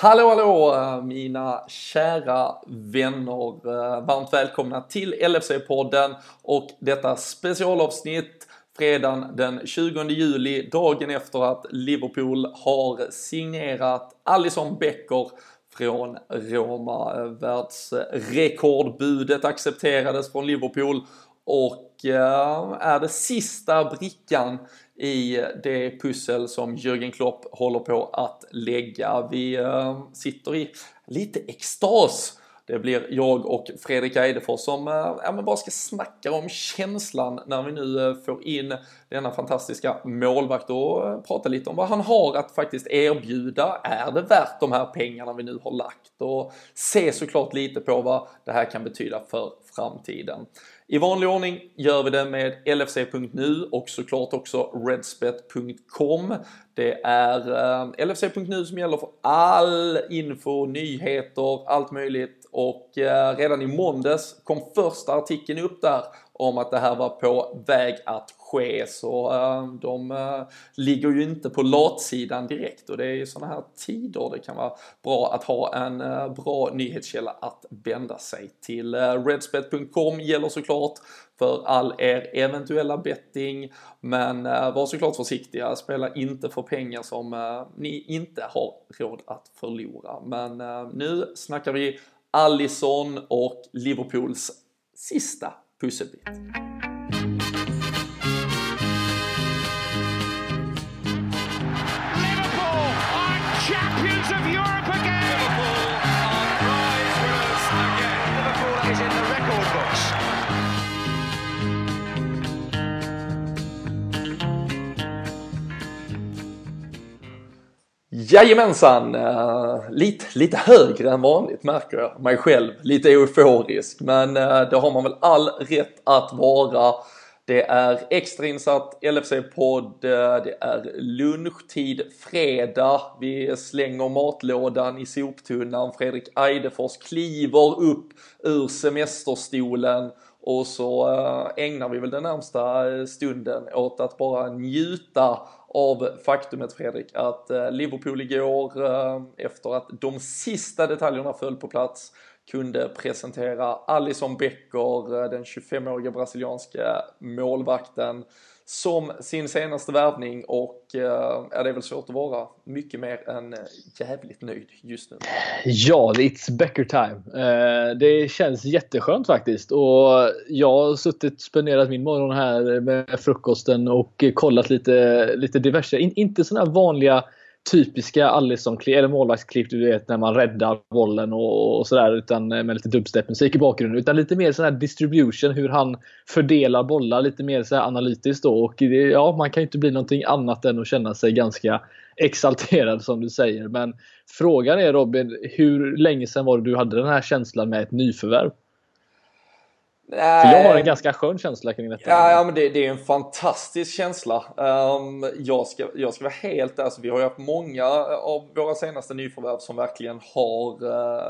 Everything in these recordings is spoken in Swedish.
Hallå hallå eh, mina kära vänner! Eh, varmt välkomna till LFC-podden och detta specialavsnitt fredagen den 20 juli, dagen efter att Liverpool har signerat Alisson Becker från Roma. Eh, världsrekordbudet accepterades från Liverpool och är det sista brickan i det pussel som Jürgen Klopp håller på att lägga. Vi eh, sitter i lite extas. Det blir jag och Fredrik Eidefors som äh, ja, men bara ska snacka om känslan när vi nu äh, får in denna fantastiska målvakt och prata lite om vad han har att faktiskt erbjuda. Är det värt de här pengarna vi nu har lagt? Och se såklart lite på vad det här kan betyda för framtiden. I vanlig ordning gör vi det med LFC.nu och såklart också Redspet.com. Det är eh, LFC.nu som gäller för all info, nyheter, allt möjligt och eh, redan i måndags kom första artikeln upp där om att det här var på väg att ske så eh, de eh, ligger ju inte på latsidan direkt och det är ju sådana här tider det kan vara bra att ha en eh, bra nyhetskälla att vända sig till. Redspet.com gäller såklart för all er eventuella betting men var såklart försiktiga, spela inte för pengar som ni inte har råd att förlora. Men nu snackar vi Allison och Liverpools sista pusselbit. Jajamensan! Uh, lite, lite högre än vanligt märker jag mig själv. Lite euforisk men uh, det har man väl all rätt att vara. Det är extrainsatt LFC-podd, uh, eh, det är lunchtid fredag, vi slänger matlådan i soptunnan, Fredrik Eidefors kliver upp ur semesterstolen och så ägnar vi väl den närmsta stunden åt att bara njuta av faktumet Fredrik att eh, Liverpool igår eh, efter att de sista detaljerna föll på plats kunde presentera Alisson Becker, eh, den 25-åriga brasilianska målvakten som sin senaste värvning och eh, ja, det är väl svårt att vara mycket mer än eh, jävligt nöjd just nu. Ja, it's Becker time. Eh, det känns jätteskönt faktiskt och jag har suttit spenderat min morgon här med frukosten och kollat lite, lite diverse, inte sådana vanliga typiska Alisson eller målvaktsklipp du vet när man räddar bollen och, och sådär utan med lite dubstep-musik i bakgrunden. Utan lite mer sån här distribution, hur han fördelar bollar lite mer så analytiskt då. Och det, ja, man kan ju inte bli någonting annat än att känna sig ganska exalterad som du säger. Men frågan är Robin, hur länge sedan var det du hade den här känslan med ett nyförvärv? För jag har en ganska skön känsla kring detta. Ja, ja men det, det är en fantastisk känsla. Um, jag, ska, jag ska vara helt alltså, vi har ju haft många av våra senaste nyförvärv som verkligen har, uh,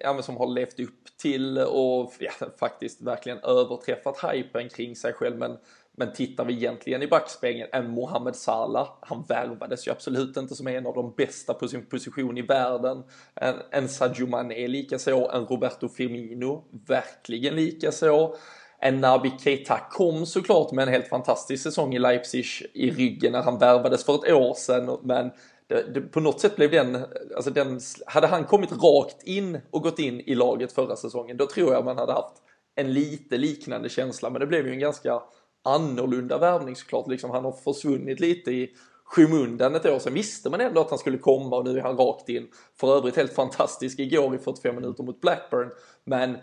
ja, som har levt upp till och ja, faktiskt verkligen överträffat hypen kring sig själv. Men men tittar vi egentligen i backspegeln, en Mohamed Salah, han värvades ju absolut inte som en av de bästa på sin position i världen. En, en Sadio Mané likaså, en Roberto Firmino, verkligen likaså. En Nabi Keita kom såklart med en helt fantastisk säsong i Leipzig i ryggen när han värvades för ett år sedan, men det, det, på något sätt blev den, alltså den, hade han kommit rakt in och gått in i laget förra säsongen, då tror jag man hade haft en lite liknande känsla, men det blev ju en ganska annorlunda värvning såklart. Liksom, han har försvunnit lite i skymundan ett år sedan visste man ändå att han skulle komma och nu är han rakt in. För övrigt helt fantastisk igår i 45 minuter mot Blackburn. Men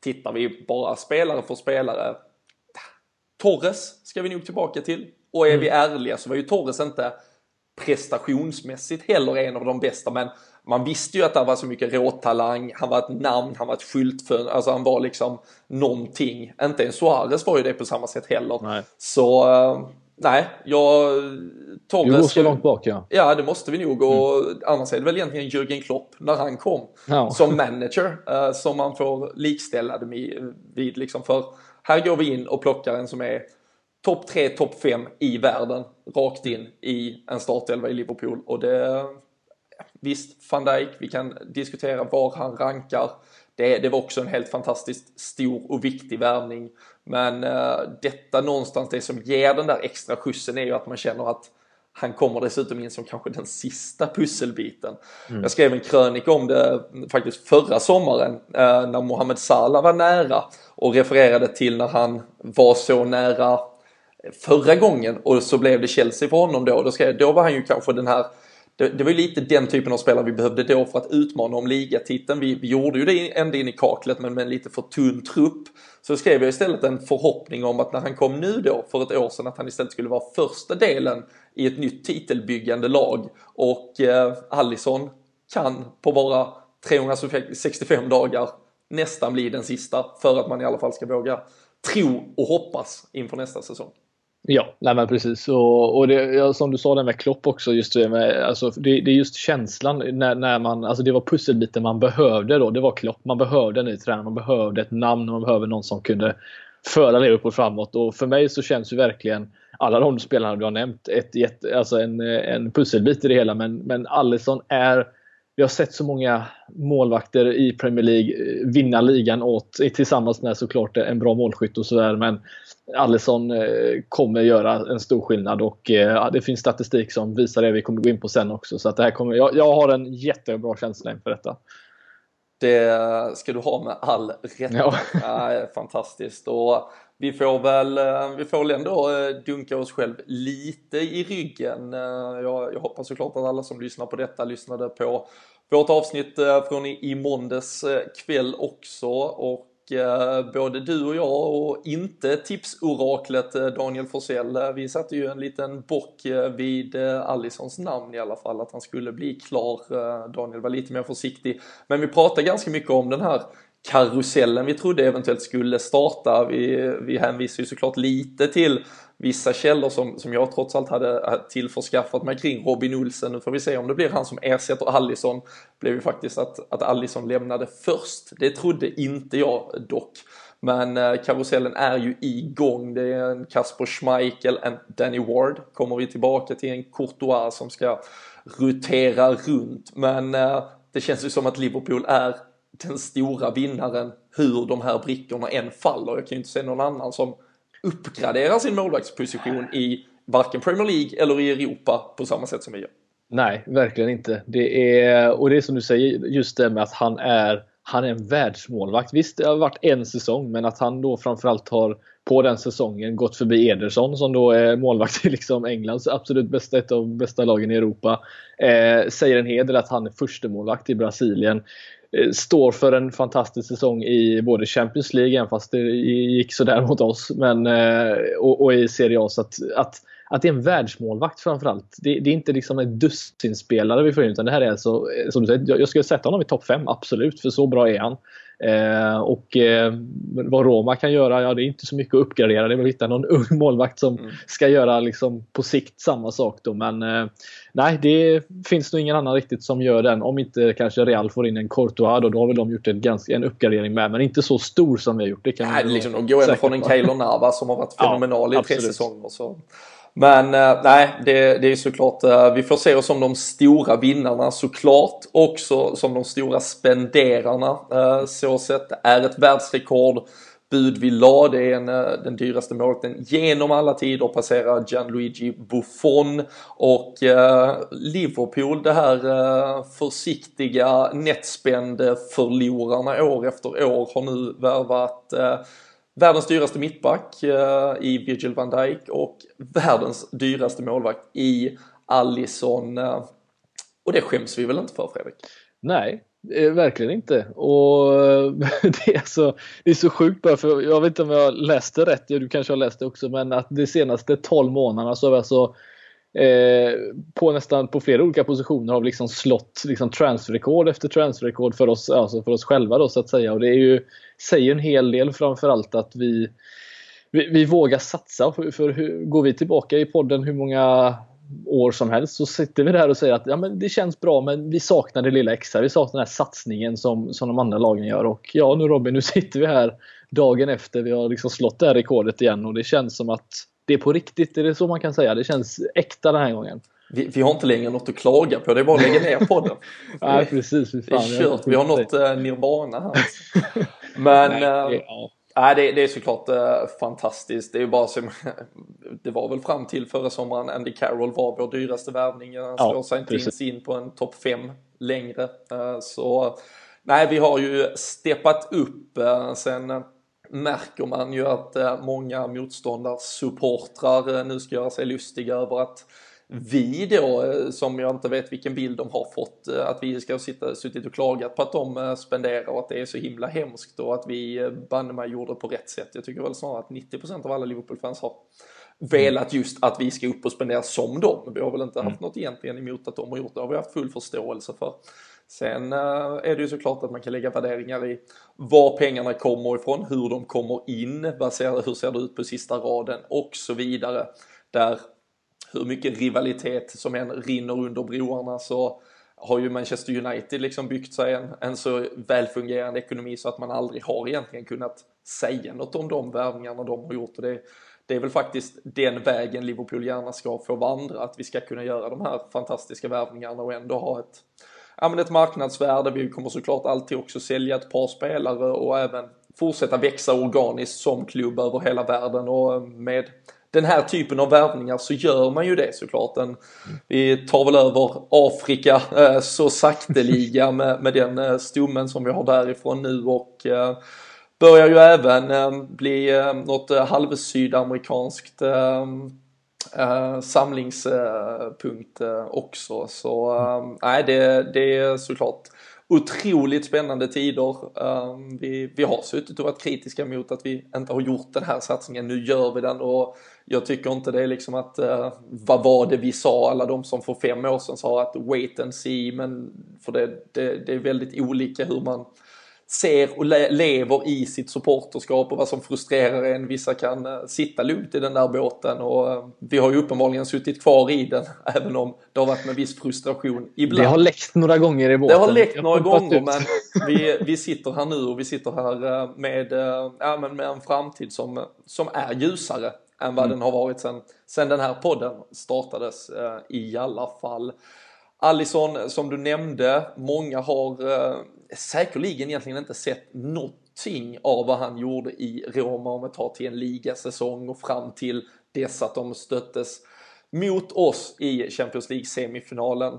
tittar vi bara spelare för spelare. Torres ska vi nog tillbaka till. Och är mm. vi ärliga så var ju Torres inte prestationsmässigt heller en av de bästa men man visste ju att det var så mycket råtalang, han var ett namn, han var ett skyltfönster, alltså han var liksom någonting. Inte en Suarez var ju det på samma sätt heller. Nej. Så uh, nej, jag... Torres... Du går så långt bak ja. Ja, det måste vi nog och mm. annars är det väl egentligen Jürgen Klopp när han kom ja. som manager uh, som man får likställa det vid liksom för här går vi in och plockar en som är topp 3, topp 5 i världen rakt in i en startelva i Liverpool och det visst, van Dijk, vi kan diskutera var han rankar. Det, det var också en helt fantastiskt stor och viktig värvning. Men uh, detta någonstans, det som ger den där extra skjutsen är ju att man känner att han kommer dessutom in som kanske den sista pusselbiten. Mm. Jag skrev en krönika om det faktiskt förra sommaren eh, när Mohamed Salah var nära och refererade till när han var så nära förra gången och så blev det Chelsea för honom då. Då, skrev, då var han ju kanske den här det, det var ju lite den typen av spelare vi behövde då för att utmana om ligatiteln. Vi, vi gjorde ju det ända in i kaklet men med en lite för tunn trupp. Så skrev jag istället en förhoppning om att när han kom nu då för ett år sedan att han istället skulle vara första delen i ett nytt titelbyggande lag. Och eh, Allison kan på bara 365 dagar nästan bli den sista för att man i alla fall ska våga tro och hoppas inför nästa säsong. Ja, nej men precis. Och, och det, ja, som du sa det med Klopp också, just det med, alltså, det, det är just känslan när, när man, alltså det var pusselbiten man behövde då, det var Klopp. Man behövde en ny tränare, man behövde ett namn, man behövde någon som kunde föra Liverpool framåt. Och för mig så känns ju verkligen alla de spelarna du har nämnt ett, alltså en, en pusselbit i det hela. Men, men Allison är vi har sett så många målvakter i Premier League eh, vinna ligan åt, tillsammans med såklart en bra målskytt och sådär. Men Alisson eh, kommer göra en stor skillnad och eh, det finns statistik som visar det vi kommer gå in på sen också. Så att det här kommer, jag, jag har en jättebra känsla inför detta. Det ska du ha med all rätt. Ja. ja fantastiskt. Och vi får väl, eh, vi får väl ändå eh, dunka oss själv lite i ryggen. Eh, jag, jag hoppas såklart att alla som lyssnar på detta lyssnade på vårt avsnitt från i, i måndags kväll också. Och både du och jag och inte tipsoraklet Daniel Forsell, vi satte ju en liten bock vid Allisons namn i alla fall, att han skulle bli klar. Daniel var lite mer försiktig, men vi pratade ganska mycket om den här karusellen vi trodde eventuellt skulle starta. Vi, vi hänvisar ju såklart lite till vissa källor som, som jag trots allt hade tillförskaffat mig kring Robin Olsen. Nu får vi se om det blir han som ersätter Allison. blev ju faktiskt att, att Allison lämnade först. Det trodde inte jag dock. Men eh, karusellen är ju igång. Det är en Kasper Schmeichel, en Danny Ward. Kommer vi tillbaka till en Courtois som ska rotera runt. Men eh, det känns ju som att Liverpool är den stora vinnaren hur de här brickorna än faller. Jag kan ju inte se någon annan som uppgraderar sin målvaktsposition i varken Premier League eller i Europa på samma sätt som vi gör. Nej, verkligen inte. Det är, och det är som du säger, just det med att han är, han är en världsmålvakt. Visst, det har varit en säsong, men att han då framförallt har på den säsongen gått förbi Ederson som då är målvakt i liksom Englands absolut bästa, ett av bästa lagen i Europa. Eh, säger en hel del att han är förstemålvakt i Brasilien. Eh, står för en fantastisk säsong i både Champions League, även fast det gick sådär mot oss, men, eh, och, och i Serie A. Så att, att, att det är en världsmålvakt framförallt. Det, det är inte liksom en dussinspelare vi får in, utan det här är alltså, eh, som du säger, jag, jag skulle sätta honom i topp 5, absolut, för så bra är han. Eh, och eh, vad Roma kan göra, ja det är inte så mycket att uppgradera. Det är väl att hitta någon ung målvakt som mm. ska göra liksom på sikt samma sak då. Men eh, nej, det finns nog ingen annan riktigt som gör den. Om inte kanske Real får in en Courtois då, då har väl de gjort en, ganska, en uppgradering med. Men inte så stor som vi har gjort. Det kan nej, liksom, de går ändå från en Keylor Navas som har varit fenomenal ja, i tre säsonger. Så. Men eh, nej, det, det är såklart, eh, vi får se oss som de stora vinnarna såklart. Också som de stora spenderarna. Eh, så sett det är ett världsrekord bud vi la. Det är en, den dyraste målvakten genom alla tider, passerar Gianluigi Buffon och eh, Liverpool, det här eh, försiktiga nettspände förlorarna år efter år har nu värvat eh, världens dyraste mittback eh, i Virgil van Dijk och världens dyraste målvakt i Allison. Eh. Och det skäms vi väl inte för Fredrik? Nej, eh, verkligen inte. Och det är, så, det är så sjukt bara för jag vet inte om jag läste rätt, ja, du kanske har läst det också, men att de senaste 12 månaderna så har vi alltså Eh, på nästan på flera olika positioner har vi liksom slått liksom transferrekord efter transferrekord för oss, alltså för oss själva då så att säga. Och det är ju, säger en hel del framförallt att vi, vi, vi vågar satsa. För, för hur, går vi tillbaka i podden hur många år som helst så sitter vi där och säger att ja, men det känns bra men vi saknar det lilla extra. Vi saknar den här satsningen som, som de andra lagen gör. Och ja nu Robin, nu sitter vi här dagen efter vi har liksom slått det här rekordet igen och det känns som att det är på riktigt, är det så man kan säga? Det känns äkta den här gången vi, vi, har inte längre något att klaga på, det är bara att lägga ner podden. Nej, precis. Det är kört, vi har nått uh, nirvana här. Men Nej, det, ja. Nej, det, det, är såklart uh, fantastiskt. Det är bara som, det var väl fram till förra sommaren Andy Carroll var vår dyraste värvning. Han slår ja, sig inte ens in på en topp 5 längre. Uh, så nej, vi har ju steppat upp. Uh, sen märker man ju att många motståndarsupportrar nu ska göra sig lustiga över att vi då, eh, som jag inte vet vilken bild de har fått, eh, att vi ska ha suttit och klagat på att de eh, spenderar och att det är så himla hemskt och att vi banne mig gjorde på rätt sätt. Jag tycker väl snarare att 90% av alla Liverpool-fans har velat just att vi ska upp och spendera som dem. Vi har väl inte haft mm. något egentligen emot att de har gjort det, det har vi haft full förståelse för. Sen är det ju såklart att man kan lägga värderingar i var pengarna kommer ifrån, hur de kommer in, hur ser det ut på sista raden och så vidare. Där hur mycket rivalitet som än rinner under broarna så har ju Manchester United liksom byggt sig en, en så välfungerande ekonomi så att man aldrig har egentligen kunnat säga något om de värvningarna de har gjort. Och det, det är väl faktiskt den vägen Liverpool gärna ska få vandra, att vi ska kunna göra de här fantastiska värvningarna och ändå ha ett, ja, men ett marknadsvärde. Vi kommer såklart alltid också sälja ett par spelare och även fortsätta växa organiskt som klubb över hela världen och med den här typen av värvningar så gör man ju det såklart. En, vi tar väl över Afrika eh, så sakteliga med, med den eh, stommen som vi har därifrån nu och eh, börjar ju även eh, bli eh, något eh, halvsydamerikanskt eh, eh, samlingspunkt också. Så nej, det, det är såklart otroligt spännande tider. Ehm, vi, vi har suttit och varit kritiska mot att vi inte har gjort den här satsningen. Nu gör vi den och jag tycker inte det är liksom att, eh, vad var det vi sa, alla de som för fem år sedan sa att wait and see, men för det, det, det är väldigt olika hur man ser och le lever i sitt supporterskap och vad som frustrerar en. Vissa kan uh, sitta lugnt i den där båten och uh, vi har ju uppenbarligen suttit kvar i den även om det har varit med viss frustration ibland. Det har läckt några gånger i båten. Det har läckt några gånger men vi, vi sitter här nu och vi sitter här med, ja, men med en framtid som, som är ljusare än vad mm. den har varit sen, sen den här podden startades eh, i alla fall. Allison, som du nämnde, många har eh, säkerligen egentligen inte sett någonting av vad han gjorde i Roma om vi tar till en ligasäsong och fram till dess att de stöttes mot oss i Champions League-semifinalen.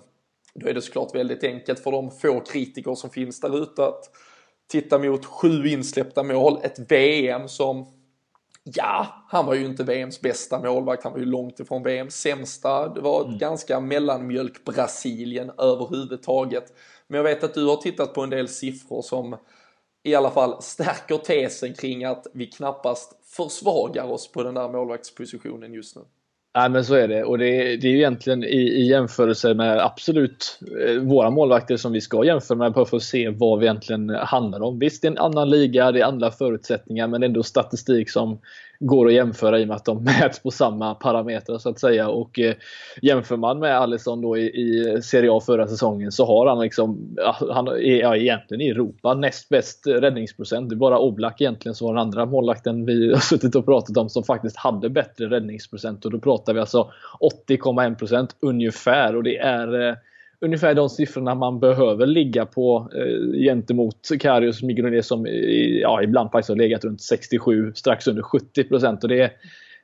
Då är det såklart väldigt enkelt för de få kritiker som finns där ute att titta mot sju insläppta mål, ett VM som Ja, han var ju inte VMs bästa målvakt, han var ju långt ifrån VMs sämsta. Det var ett mm. ganska mellanmjölk Brasilien överhuvudtaget. Men jag vet att du har tittat på en del siffror som i alla fall stärker tesen kring att vi knappast försvagar oss på den där målvaktspositionen just nu. Nej men så är det och det, det är ju egentligen i, i jämförelse med absolut eh, våra målvakter som vi ska jämföra med för att se vad vi egentligen handlar om. Visst det är en annan liga, det är andra förutsättningar men ändå statistik som går att jämföra i och med att de mäts på samma parametrar så att säga. Och eh, jämför man med Alisson då i, i Serie A förra säsongen så har han liksom, han är ja, egentligen i Europa näst bäst räddningsprocent. Det är bara Oblak egentligen som var den andra målvakten vi har suttit och pratat om som faktiskt hade bättre räddningsprocent. Och då pratar vi alltså 80,1% ungefär och det är eh, ungefär de siffrorna man behöver ligga på eh, gentemot Karius Migronet som ja, ibland faktiskt har legat runt 67, strax under 70 procent. Och det,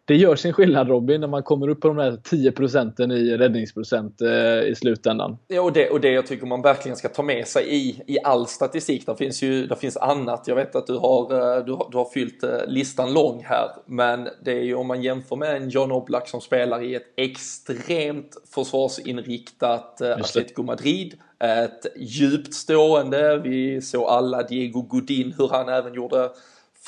det gör sin skillnad Robin när man kommer upp på de där 10 procenten i räddningsprocent eh, i slutändan. Ja, och det, och det jag tycker man verkligen ska ta med sig i, i all statistik. Där finns ju där finns annat. Jag vet att du har, eh, du har, du har fyllt eh, listan lång här. Men det är ju om man jämför med en John Oblak som spelar i ett extremt försvarsinriktat eh, Atletico Madrid. Ett djupt stående. Vi såg alla Diego Godin hur han även gjorde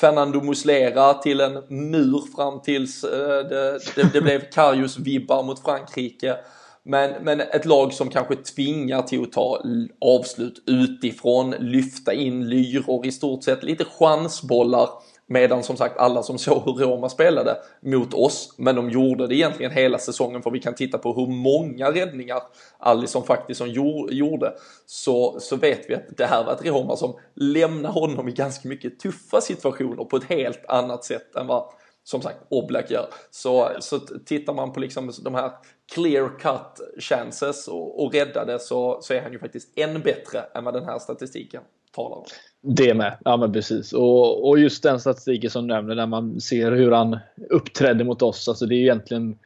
Fernando Muslera till en mur fram tills eh, det, det, det blev Karius-vibbar mot Frankrike. Men, men ett lag som kanske tvingar till att ta avslut utifrån, lyfta in lyror i stort sett, lite chansbollar Medan som sagt alla som såg hur Roma spelade mot oss, men de gjorde det egentligen hela säsongen för vi kan titta på hur många räddningar Alisson faktiskt som gjorde, så, så vet vi att det här var ett Roma som lämnar honom i ganska mycket tuffa situationer på ett helt annat sätt än vad som sagt Oblak gör. Så, så tittar man på liksom de här clear cut chances och, och räddade så, så är han ju faktiskt än bättre än vad den här statistiken talar om. Det med, ja men precis. Och, och just den statistiken som du nämner när man ser hur han uppträdde mot oss. Alltså det är egentligen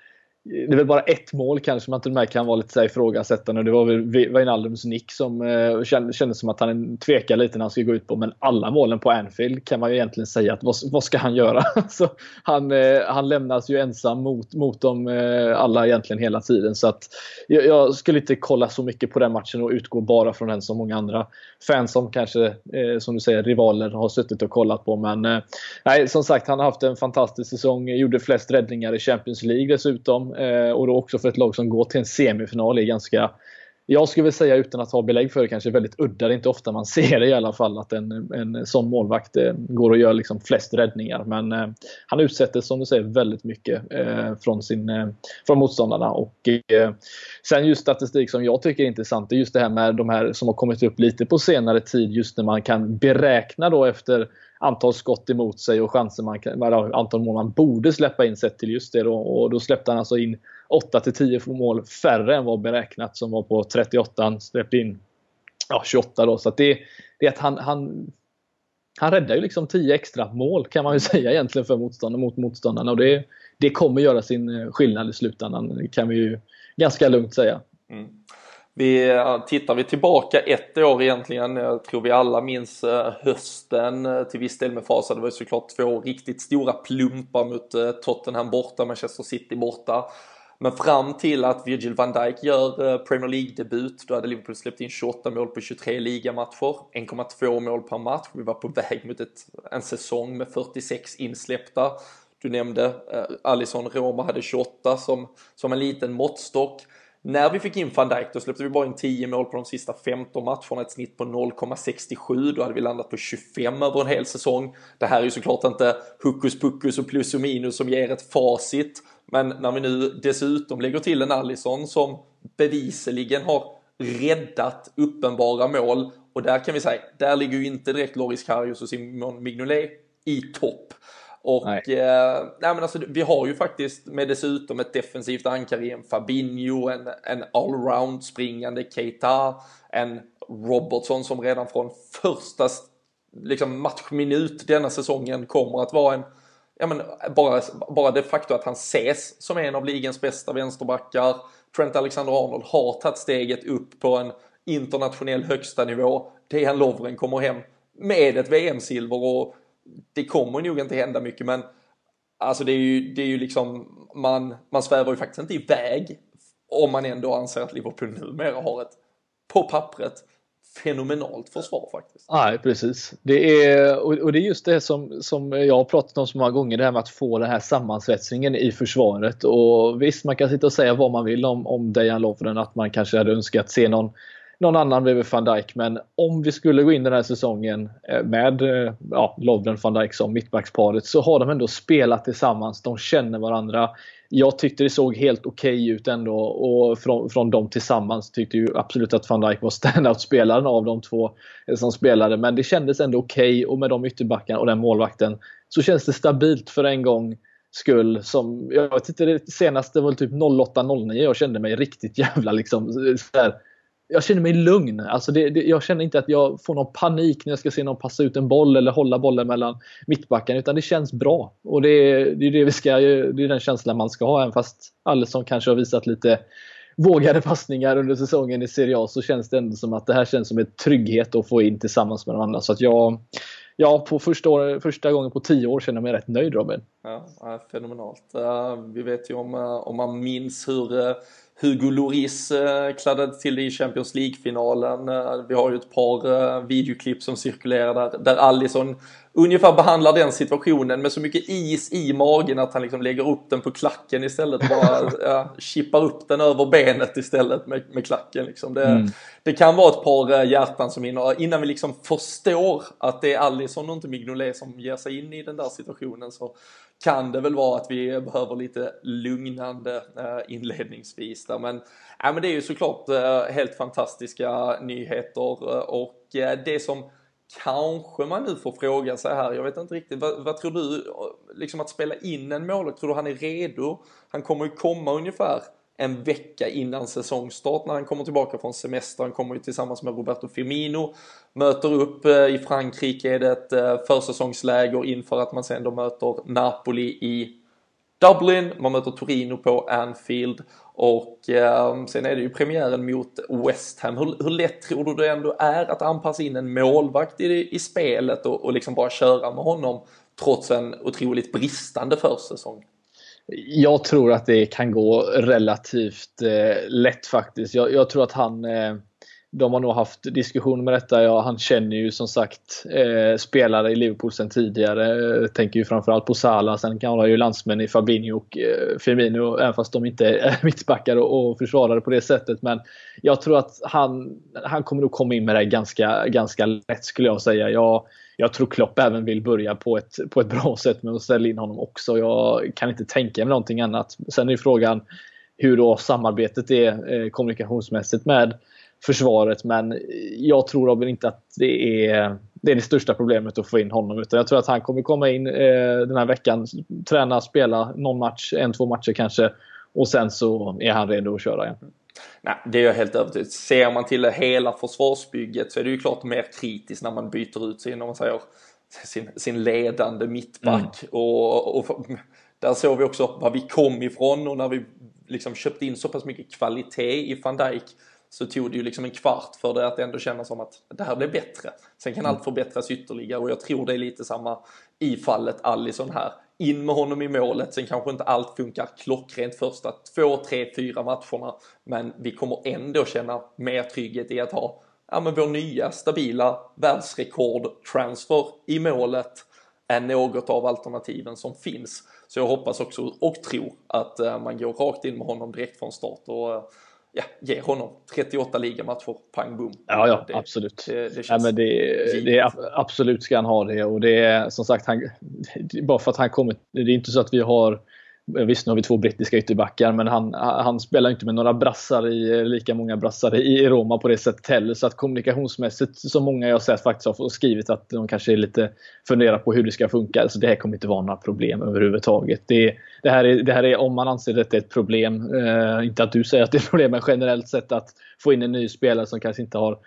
det är väl bara ett mål kanske man till och med kan vara lite så ifrågasättande. Det var väl Wijnaldums nick som eh, kändes som att han tvekade lite när han skulle gå ut på. Men alla målen på Anfield kan man ju egentligen säga att vad, vad ska han göra? så han, eh, han lämnas ju ensam mot, mot dem eh, alla egentligen hela tiden. Så att jag, jag, skulle inte kolla så mycket på den matchen och utgå bara från den som många andra fans som kanske, eh, som du säger, rivaler har suttit och kollat på. Men eh, nej, som sagt, han har haft en fantastisk säsong. Gjorde flest räddningar i Champions League dessutom. Eh, och då också för ett lag som går till en semifinal är ganska jag skulle väl säga utan att ha belägg för det kanske väldigt udda. Det är inte ofta man ser det i alla fall att en, en sån målvakt eh, går och gör liksom flest räddningar. Men eh, han utsätter som du säger väldigt mycket eh, från, sin, eh, från motståndarna. Och, eh, sen just statistik som jag tycker är intressant är just det här med de här som har kommit upp lite på senare tid. Just när man kan beräkna då efter antal skott emot sig och chanser man kan, antal mål man borde släppa in sett till just det. Då. Och då släppte han alltså in 8 10 mål färre än vad beräknat som var på 38. Han släppte in ja, 28 då. Så det, det är att han, han, han räddar ju liksom 10 extra mål kan man ju säga egentligen för motståndarna mot motståndarna. Och det, det kommer göra sin eh, skillnad i slutändan kan vi ju ganska lugnt säga. Mm. Vi, tittar vi tillbaka ett år egentligen, jag tror vi alla minns eh, hösten eh, till viss del med fasa. Det var ju såklart två riktigt stora plumpar mot eh, Tottenham borta, Manchester City borta. Men fram till att Virgil van Dijk gör Premier League-debut, då hade Liverpool släppt in 28 mål på 23 ligamatcher, 1,2 mål per match. Vi var på väg mot ett, en säsong med 46 insläppta. Du nämnde eh, Alisson Roma hade 28 som, som en liten måttstock. När vi fick in van Dijk då släppte vi bara in 10 mål på de sista 15 matcherna, ett snitt på 0,67. Då hade vi landat på 25 över en hel säsong. Det här är ju såklart inte hokus pokus och plus och minus som ger ett facit. Men när vi nu dessutom lägger till en Allison som bevisligen har räddat uppenbara mål och där kan vi säga, där ligger ju inte direkt Loris Karius och Simon Mignolet i topp. Och nej. Eh, nej men alltså, vi har ju faktiskt med dessutom ett defensivt ankare i en Fabinho, en, en allround springande Keita, en Robertson som redan från första liksom, matchminut denna säsongen kommer att vara en Ja, men bara, bara det faktum att han ses som en av ligans bästa vänsterbackar. Trent Alexander-Arnold har tagit steget upp på en internationell högsta nivå. Dejan Lovren kommer hem med ett VM-silver och det kommer nog inte hända mycket men alltså det är ju, det är ju liksom man, man svävar ju faktiskt inte iväg om man ändå anser att Liverpool numera har ett, på pappret, fenomenalt försvar faktiskt. Nej, precis. Det är, och det är just det som, som jag har pratat om så många gånger, det här med att få den här sammansvetsningen i försvaret. Och visst, man kan sitta och säga vad man vill om, om Dejan Lovren, att man kanske hade önskat se någon någon annan bredvid van Dijk. Men om vi skulle gå in den här säsongen eh, med eh, ja, Lovren van Dijk som mittbacksparet så har de ändå spelat tillsammans. De känner varandra. Jag tyckte det såg helt okej okay ut ändå och från, från dem tillsammans tyckte ju absolut att van Dijk var standout-spelaren av de två eh, som spelade. Men det kändes ändå okej okay och med de ytterbackarna och den målvakten så känns det stabilt för en gång skull. Som, jag vet inte, det senaste var typ 08-09 jag kände mig riktigt jävla liksom så här, jag känner mig lugn. Alltså det, det, jag känner inte att jag får någon panik när jag ska se någon passa ut en boll eller hålla bollen mellan mittbacken. Utan det känns bra. Och det är, det är, det vi ska, det är den känslan man ska ha. Även fast Alisson kanske har visat lite vågade passningar under säsongen i Serie A så känns det ändå som att det här känns som en trygghet att få in tillsammans med de andra. Så att jag, ja, på första, år, första gången på tio år känner jag mig rätt nöjd Robin. Ja, fenomenalt. Eh, vi vet ju om, eh, om man minns hur eh, Hugo Lloris eh, kladdade till det i Champions League-finalen. Eh, vi har ju ett par eh, videoklipp som cirkulerar där, där Allison ungefär behandlar den situationen med så mycket is i magen att han liksom lägger upp den på klacken istället. Bara ja, chippar upp den över benet istället med, med klacken. Liksom. Det, mm. det kan vara ett par hjärtan som innan, innan vi liksom förstår att det är Allison och inte Mignolet som ger sig in i den där situationen så kan det väl vara att vi behöver lite lugnande eh, inledningsvis där. Men, ja, men det är ju såklart eh, helt fantastiska nyheter eh, och det som kanske man nu får fråga sig här, jag vet inte riktigt, vad, vad tror du, liksom att spela in en målvakt, tror du han är redo? Han kommer ju komma ungefär en vecka innan säsongstart när han kommer tillbaka från semester. Han kommer ju tillsammans med Roberto Firmino, möter upp eh, i Frankrike, är det ett eh, försäsongsläger inför att man sen då möter Napoli i Dublin, man möter Torino på Anfield och eh, sen är det ju premiären mot West Ham. Hur, hur lätt tror du det ändå är att anpassa in en målvakt i, i spelet och, och liksom bara köra med honom trots en otroligt bristande försäsong? Jag tror att det kan gå relativt eh, lätt faktiskt. Jag, jag, tror att han eh, de har nog haft diskussioner med detta. Ja, han känner ju som sagt eh, spelare i Liverpool sedan tidigare. Eh, tänker ju framförallt på Salah. Sen kan han ju landsmän i Fabinho och eh, Firmino, även fast de inte är mittbackar och, och försvarare på det sättet. Men jag tror att han, han kommer nog komma in med det ganska, ganska lätt skulle jag säga. Jag, jag tror Klopp även vill börja på ett, på ett bra sätt med att ställa in honom också. Jag kan inte tänka mig någonting annat. Sen är ju frågan hur då samarbetet är eh, kommunikationsmässigt med försvaret. Men jag tror Robin inte att det är, det är det största problemet att få in honom. Utan jag tror att han kommer komma in eh, den här veckan, träna, spela någon match, en, två matcher kanske. Och sen så är han redo att köra igen. Nej, det är jag helt övertygad Ser man till hela försvarsbygget så är det ju klart mer kritiskt när man byter ut sin, om man säger, sin, sin ledande mittback. Mm. Och, och, där såg vi också var vi kom ifrån och när vi liksom köpte in så pass mycket kvalitet i van Dijk så tog det ju liksom en kvart för det att ändå känna som att det här blev bättre. Sen kan mm. allt förbättras ytterligare och jag tror det är lite samma i fallet Allison här. In med honom i målet, sen kanske inte allt funkar klockrent första två, tre, fyra matcherna. Men vi kommer ändå känna mer trygghet i att ha ja, men vår nya stabila världsrekord-transfer i målet än något av alternativen som finns. Så jag hoppas också och tror att uh, man går rakt in med honom direkt från start och uh, ja, ge honom 38 ligamatcher, pang bom. Ja, ja det, absolut. Det, det, ja, men det, det, absolut ska han ha det och det är som sagt, han, bara för att han kommer, det är inte så att vi har Visst, nu har vi två brittiska ytterbackar, men han, han spelar inte med några brassar i, eh, lika många brassar i Roma på det sättet heller. Så att kommunikationsmässigt, som många jag sett faktiskt har skrivit att de kanske är lite funderar på hur det ska funka. Så det här kommer inte vara några problem överhuvudtaget. Det, det, här, är, det här är, om man anser att det är ett problem, eh, inte att du säger att det är ett problem, men generellt sett att få in en ny spelare som kanske inte har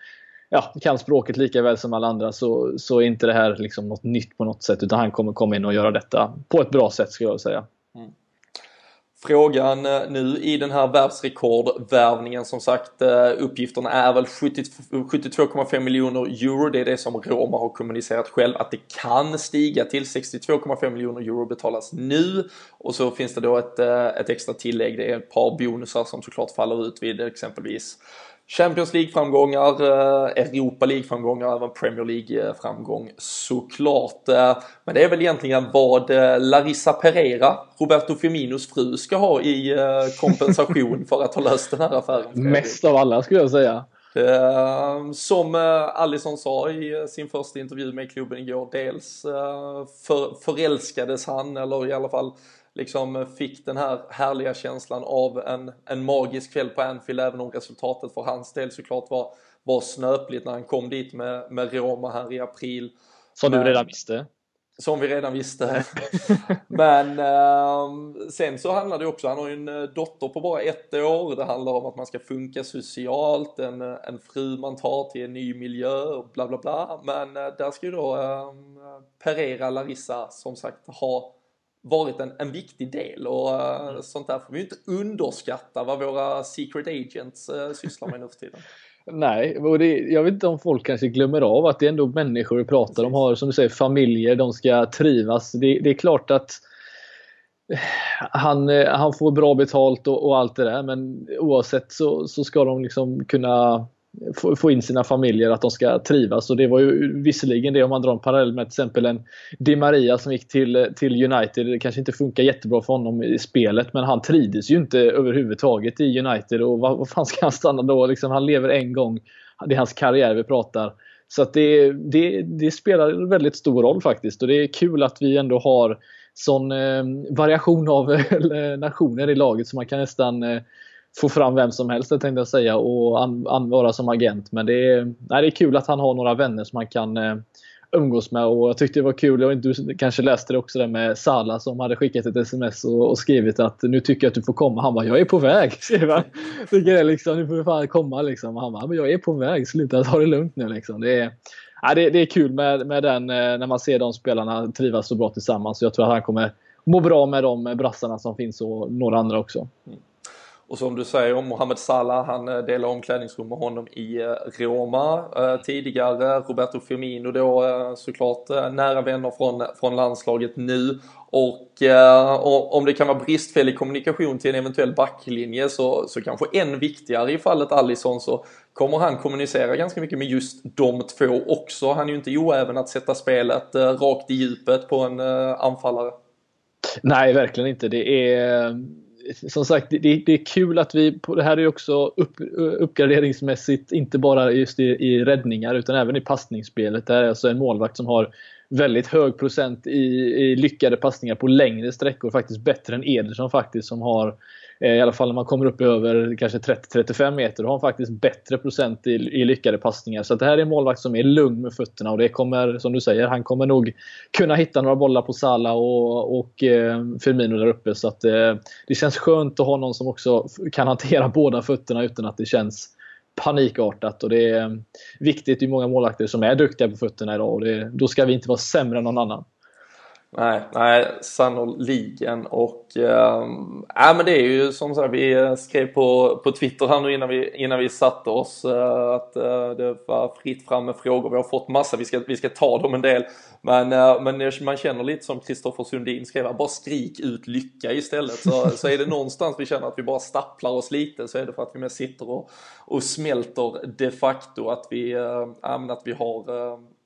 ja, kan språket lika väl som alla andra så, så är inte det här liksom något nytt på något sätt utan han kommer komma in och göra detta på ett bra sätt skulle jag säga. Frågan eh, nu i den här världsrekordvärvningen som sagt eh, uppgifterna är väl 72,5 miljoner euro. Det är det som Roma har kommunicerat själv att det kan stiga till 62,5 miljoner euro betalas nu och så finns det då ett, eh, ett extra tillägg. Det är ett par bonusar som såklart faller ut vid exempelvis Champions League-framgångar, eh, Europa League-framgångar, även Premier League-framgång såklart. Eh, men det är väl egentligen vad eh, Larissa Pereira, Roberto Firminos fru, ska ha i kompensation för att ha löst den här affären. Mest av alla skulle jag säga. Som Allison sa i sin första intervju med klubben igår, dels för, förälskades han, eller i alla fall liksom fick den här härliga känslan av en, en magisk kväll på Anfield även om resultatet för hans del såklart var, var snöpligt när han kom dit med, med Roma här i april. Som du redan visste? Som vi redan visste. Men eh, sen så handlar det också, han har ju en eh, dotter på bara ett år. Det handlar om att man ska funka socialt, en, eh, en fru man tar till en ny miljö och bla bla bla. Men eh, där ska ju då eh, Pereira Larissa som sagt ha varit en, en viktig del och uh, sånt där får vi inte underskatta vad våra secret agents uh, sysslar med nu för tiden. Nej, och det, jag vet inte om folk kanske glömmer av att det är ändå människor vi pratar. Precis. De har som du säger familjer, de ska trivas. Det, det är klart att eh, han, han får bra betalt och, och, allt det där men oavsett så, så ska de liksom kunna få in sina familjer, att de ska trivas. Och det var ju visserligen det om man drar en parallell med till exempel en Di Maria som gick till, till United. Det kanske inte funkar jättebra för honom i spelet men han trivdes ju inte överhuvudtaget i United och vad, vad fan ska han stanna då? Liksom, han lever en gång. Det är hans karriär vi pratar. Så att det, det, det spelar väldigt stor roll faktiskt och det är kul att vi ändå har sån eh, variation av nationer i laget så man kan nästan eh, få fram vem som helst tänkte jag säga och an, an, vara som agent. Men det är, nej, det är kul att han har några vänner som man kan eh, umgås med och jag tyckte det var kul, jag du kanske läste det också där med Sala som hade skickat ett sms och, och, skrivit att nu tycker jag att du får komma. Han bara, jag är på väg. Skrev han. Tycker det liksom, nu får du fan komma liksom. Han bara, men jag är på väg, sluta ta det lugnt nu liksom. Det är, ja, det, det är kul med, med den, eh, när man ser de spelarna trivas så bra tillsammans. Jag tror att han kommer må bra med de eh, brassarna som finns och några andra också. Mm. Och som du säger Mohamed Salah, han eh, delar omklädningsrum med honom i eh, Roma eh, tidigare. Roberto Firmino då såklart nära vänner från, från landslaget nu. Och och om det kan vara bristfällig kommunikation till en eventuell backlinje så, så kanske än viktigare i fallet Allison så kommer han kommunicera ganska mycket med just de två också. Han är ju inte oäven att sätta spelet rakt i djupet på en anfallare. Nej, verkligen inte. Det är som sagt, det, det, är kul att vi, det här är också upp, uppgraderingsmässigt, inte bara just i, i räddningar utan även i passningsspelet. Det här är alltså en målvakt som har väldigt hög procent i, i lyckade passningar på längre sträckor. Faktiskt bättre än Ederson faktiskt som har Eh, I alla fall när man kommer upp över kanske 30-35 meter. Då har han faktiskt bättre procent i, i lyckade passningar. Så det här är en målvakt som är lugn med fötterna och det kommer, som du säger, han kommer nog kunna hitta några bollar på Sala och, och eh, Firmino där uppe. Så att, eh, det känns skönt att ha någon som också kan hantera båda fötterna utan att det känns panikartat och det är eh, viktigt. Det är många målvakter som är duktiga på fötterna idag och det, då ska vi inte vara sämre än någon annan. Nej, nej sannoliken och eh, äh, men det är ju som sagt vi skrev på, på Twitter här nu innan vi, innan vi satte oss äh, att äh, det var fritt fram med frågor. Vi har fått massa, vi ska, vi ska ta dem en del. Men, eh, men man känner lite som Kristoffer Sundin skrev, bara skrik ut lycka istället. Så, så är det någonstans vi känner att vi bara stapplar oss lite så är det för att vi mest sitter och, och smälter de facto att vi, äh, att vi har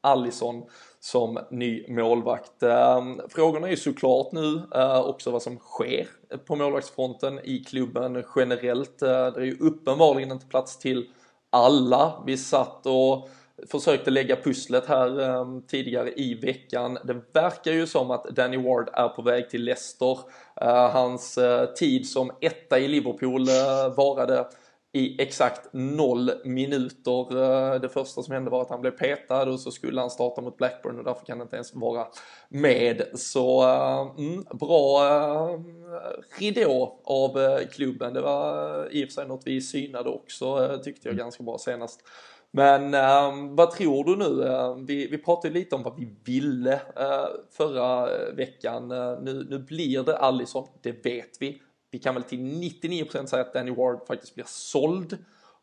Allison som ny målvakt. Eh, frågorna är ju såklart nu eh, också vad som sker på målvaktsfronten i klubben generellt. Eh, det är ju uppenbarligen inte plats till alla. Vi satt och försökte lägga pusslet här tidigare i veckan. Det verkar ju som att Danny Ward är på väg till Leicester. Hans tid som etta i Liverpool varade i exakt noll minuter. Eh, det första som hände var att han blev petad och så skulle han starta mot Blackburn och därför kan han inte ens vara med. Så eh, mm, bra eh, ridå av klubben. Det var i och för sig något vi synade också tyckte jag ganska bra senast. Men uh, vad tror du nu? Uh, vi, vi pratade lite om vad vi ville uh, förra veckan. nu, nu blir det Allison, det vet vi vi kan väl till 99% säga att Danny Ward faktiskt blir såld.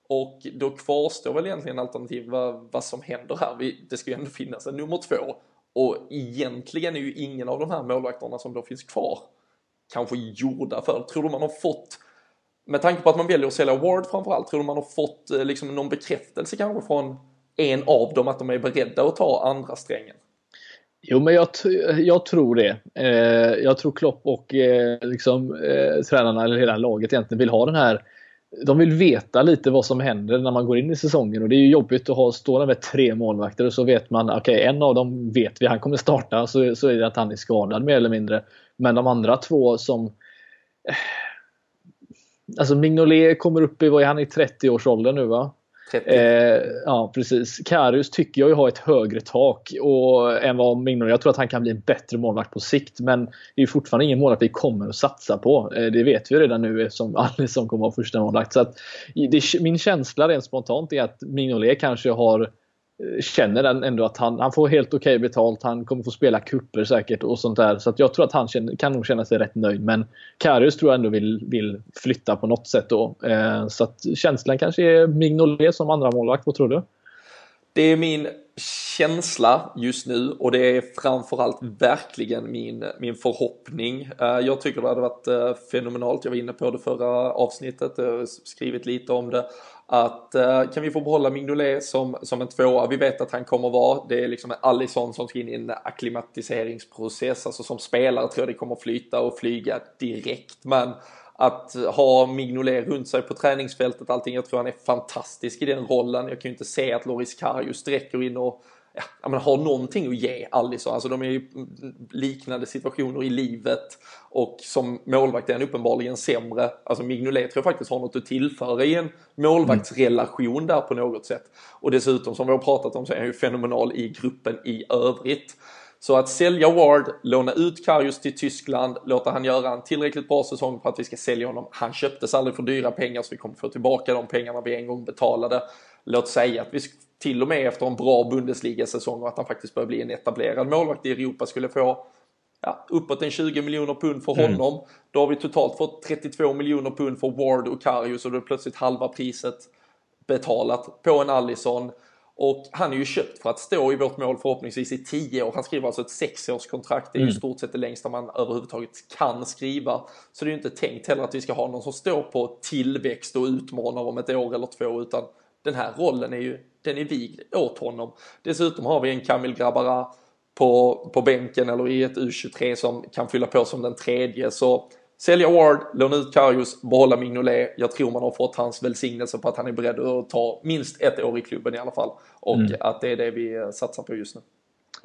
Och då kvarstår väl egentligen alternativ vad, vad som händer här. Vi, det ska ju ändå finnas en nummer två. Och egentligen är ju ingen av de här målvakterna som då finns kvar kanske gjorda för. Tror du man har fått, med tanke på att man väljer att sälja Ward framförallt, tror du man har fått eh, liksom någon bekräftelse kanske från en av dem att de är beredda att ta andra strängen? Jo, men jag, jag tror det. Eh, jag tror Klopp och eh, liksom, eh, tränarna, eller hela laget egentligen, vill ha den här de vill veta lite vad som händer när man går in i säsongen och det är ju jobbigt att ha, stå där med tre målvakter och så vet man, okej okay, en av dem vet vi, han kommer starta, så, så är det att han är skadad mer eller mindre. Men de andra två som... Eh, alltså Mignolet kommer upp i, vad är han, i 30-årsåldern nu va? Eh, ja, precis. Karius tycker jag ju har ett högre tak och, än vad Mignolet. Jag tror att han kan bli en bättre målvakt på sikt. Men det är fortfarande ingen målvakt vi kommer att satsa på. Eh, det vet vi redan nu eftersom Alisson kommer att vara första målvakt. Så att, det, min känsla rent spontant är att Mignolet kanske har Eh, känner ändå att han, han får helt okej okay betalt. Han kommer få spela kupper säkert och sånt där. Så jag tror att han känner, kan nog känna sig rätt nöjd. Men Karius tror jag ändå vill, vill flytta på något sätt då. Eh, så att känslan kanske är Mignolet som andra målvakt. Vad tror du? Det är min känsla just nu och det är framförallt verkligen min, min förhoppning. Eh, jag tycker det hade varit eh, fenomenalt. Jag var inne på det förra avsnittet, eh, jag har skrivit lite om det att kan vi få behålla Mignolet som, som en tvåa, vi vet att han kommer vara, det är liksom en Allison som ska in i en akklimatiseringsprocess, alltså som spelare tror jag det kommer flyta och flyga direkt, men att ha Mignolet runt sig på träningsfältet, allting, jag tror han är fantastisk i den rollen. Jag kan ju inte se att Loris Karius sträcker in och ja, men har någonting att ge Alisson. Alltså de är ju liknande situationer i livet och som målvakt är han uppenbarligen sämre. Alltså Mignolet tror jag faktiskt har något att tillföra i en målvaktsrelation där på något sätt. Och dessutom som vi har pratat om så är han ju fenomenal i gruppen i övrigt. Så att sälja Ward, låna ut Karius till Tyskland, låta han göra en tillräckligt bra säsong för att vi ska sälja honom. Han köptes aldrig för dyra pengar så vi kommer få tillbaka de pengarna vi en gång betalade. Låt säga att vi till och med efter en bra Bundesliga-säsong och att han faktiskt börjar bli en etablerad målvakt i Europa skulle få ja, uppåt en 20 miljoner pund för mm. honom. Mm. Då har vi totalt fått 32 miljoner pund för Ward och Karius och då är plötsligt halva priset betalat på en Allison. Och han är ju köpt för att stå i vårt mål förhoppningsvis i 10 år. Han skriver alltså ett sexårskontrakt. Det är ju mm. stort sett det längsta man överhuvudtaget kan skriva. Så det är ju inte tänkt heller att vi ska ha någon som står på tillväxt och utmanar om ett år eller två utan den här rollen är ju den är vigd åt honom. Dessutom har vi en Kamil Grabara på, på bänken eller i ett U23 som kan fylla på som den tredje. Så sälja Ward, låna ut Karius, behålla Mignolet. Jag tror man har fått hans välsignelse på att han är beredd att ta minst ett år i klubben i alla fall. Och mm. att det är det vi satsar på just nu.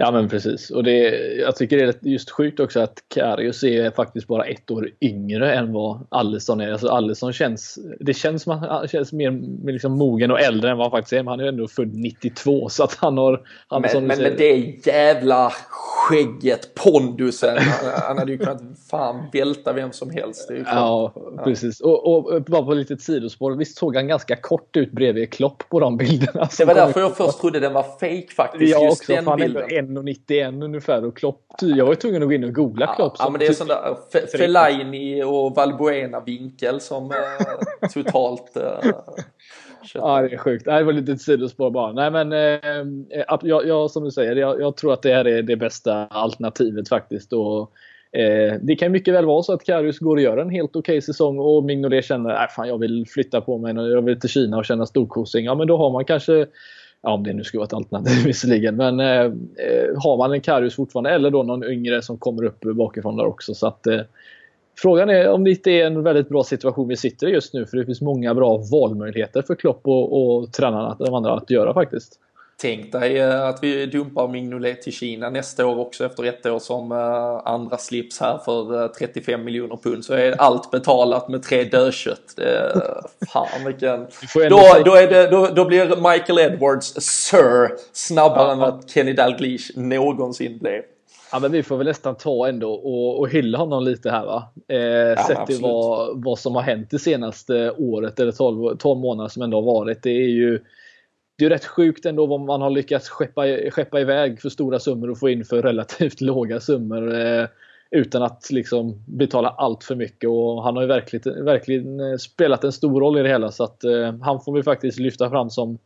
Ja men precis. Och det, jag tycker det är just sjukt också att Karius är faktiskt bara ett år yngre än vad Allison är. Alltså Allison känns, det känns han känns mer liksom mogen och äldre än vad han faktiskt är. Men han är ändå född 92 så att han har... Han, men, men med det jävla skägget, pondusen. Han hade ju kunnat fan välta vem som helst. ja, precis. Och, och, bara på ett litet sidospår. Visst såg han ganska kort ut bredvid Klopp på de bilderna? Det var därför jag först trodde den var fake faktiskt. Jag just också, den bilden. 1,91 ungefär och Klopp, jag var tvungen att gå in och googla ja, Klopp. Ja, men det är sån där Fellaini och Valbuena vinkel som eh, totalt eh, Ja, det är sjukt. Det var lite ett sidospår bara. Nej, men eh, jag, jag, som du säger, jag, jag, tror att det här är det bästa alternativet faktiskt. Och, eh, det kan mycket väl vara så att Karius går och gör en helt okej okay säsong och Mignolet känner att äh, jag vill flytta på mig jag vill till Kina och känna storkosing. Ja, men då har man kanske Ja, om det nu skulle vara ett alternativ visserligen. Men eh, eh, har man en Karius fortfarande eller då någon yngre som kommer upp bakifrån där också. Så att, eh, Frågan är om det inte är en väldigt bra situation vi sitter i just nu för det finns många bra valmöjligheter för Klopp och, och tränarna, de andra, att göra faktiskt. Tänk dig eh, att vi dumpar Mignolet till Kina nästa år också efter ett år som eh, andra slips här för 35 eh, miljoner pund så är allt betalat med tre dödkött. Fan vilken... Då, då, är det, då, då blir Michael Edwards Sir snabbare ja, än vad Kenny Dalglish någonsin blev. Ja, men vi får väl nästan ta ändå och, och hylla honom lite här va. Eh, ja, sett till vad, vad som har hänt det senaste året eller 12, 12 månader som ändå har varit. Det är ju det är rätt sjukt ändå vad man har lyckats skeppa, skeppa iväg för stora summor och få in för relativt låga summor. Eh, utan att liksom betala allt för mycket och han har ju verkligen, verkligen spelat en stor roll i det hela så att eh, han får vi faktiskt lyfta fram som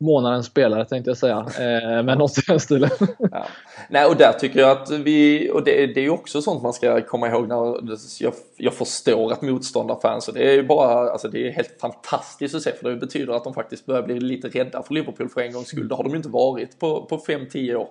månadens spelare tänkte jag säga. Eh, men något i den stilen. ja. Nej och där tycker jag att vi, och det, det är ju också sånt man ska komma ihåg när jag, jag förstår att motståndarfans, och det är ju bara, alltså det är helt fantastiskt att se för det betyder att de faktiskt börjar bli lite rädda för Liverpool för en gångs skull. Det har de ju inte varit på, på 5-10 år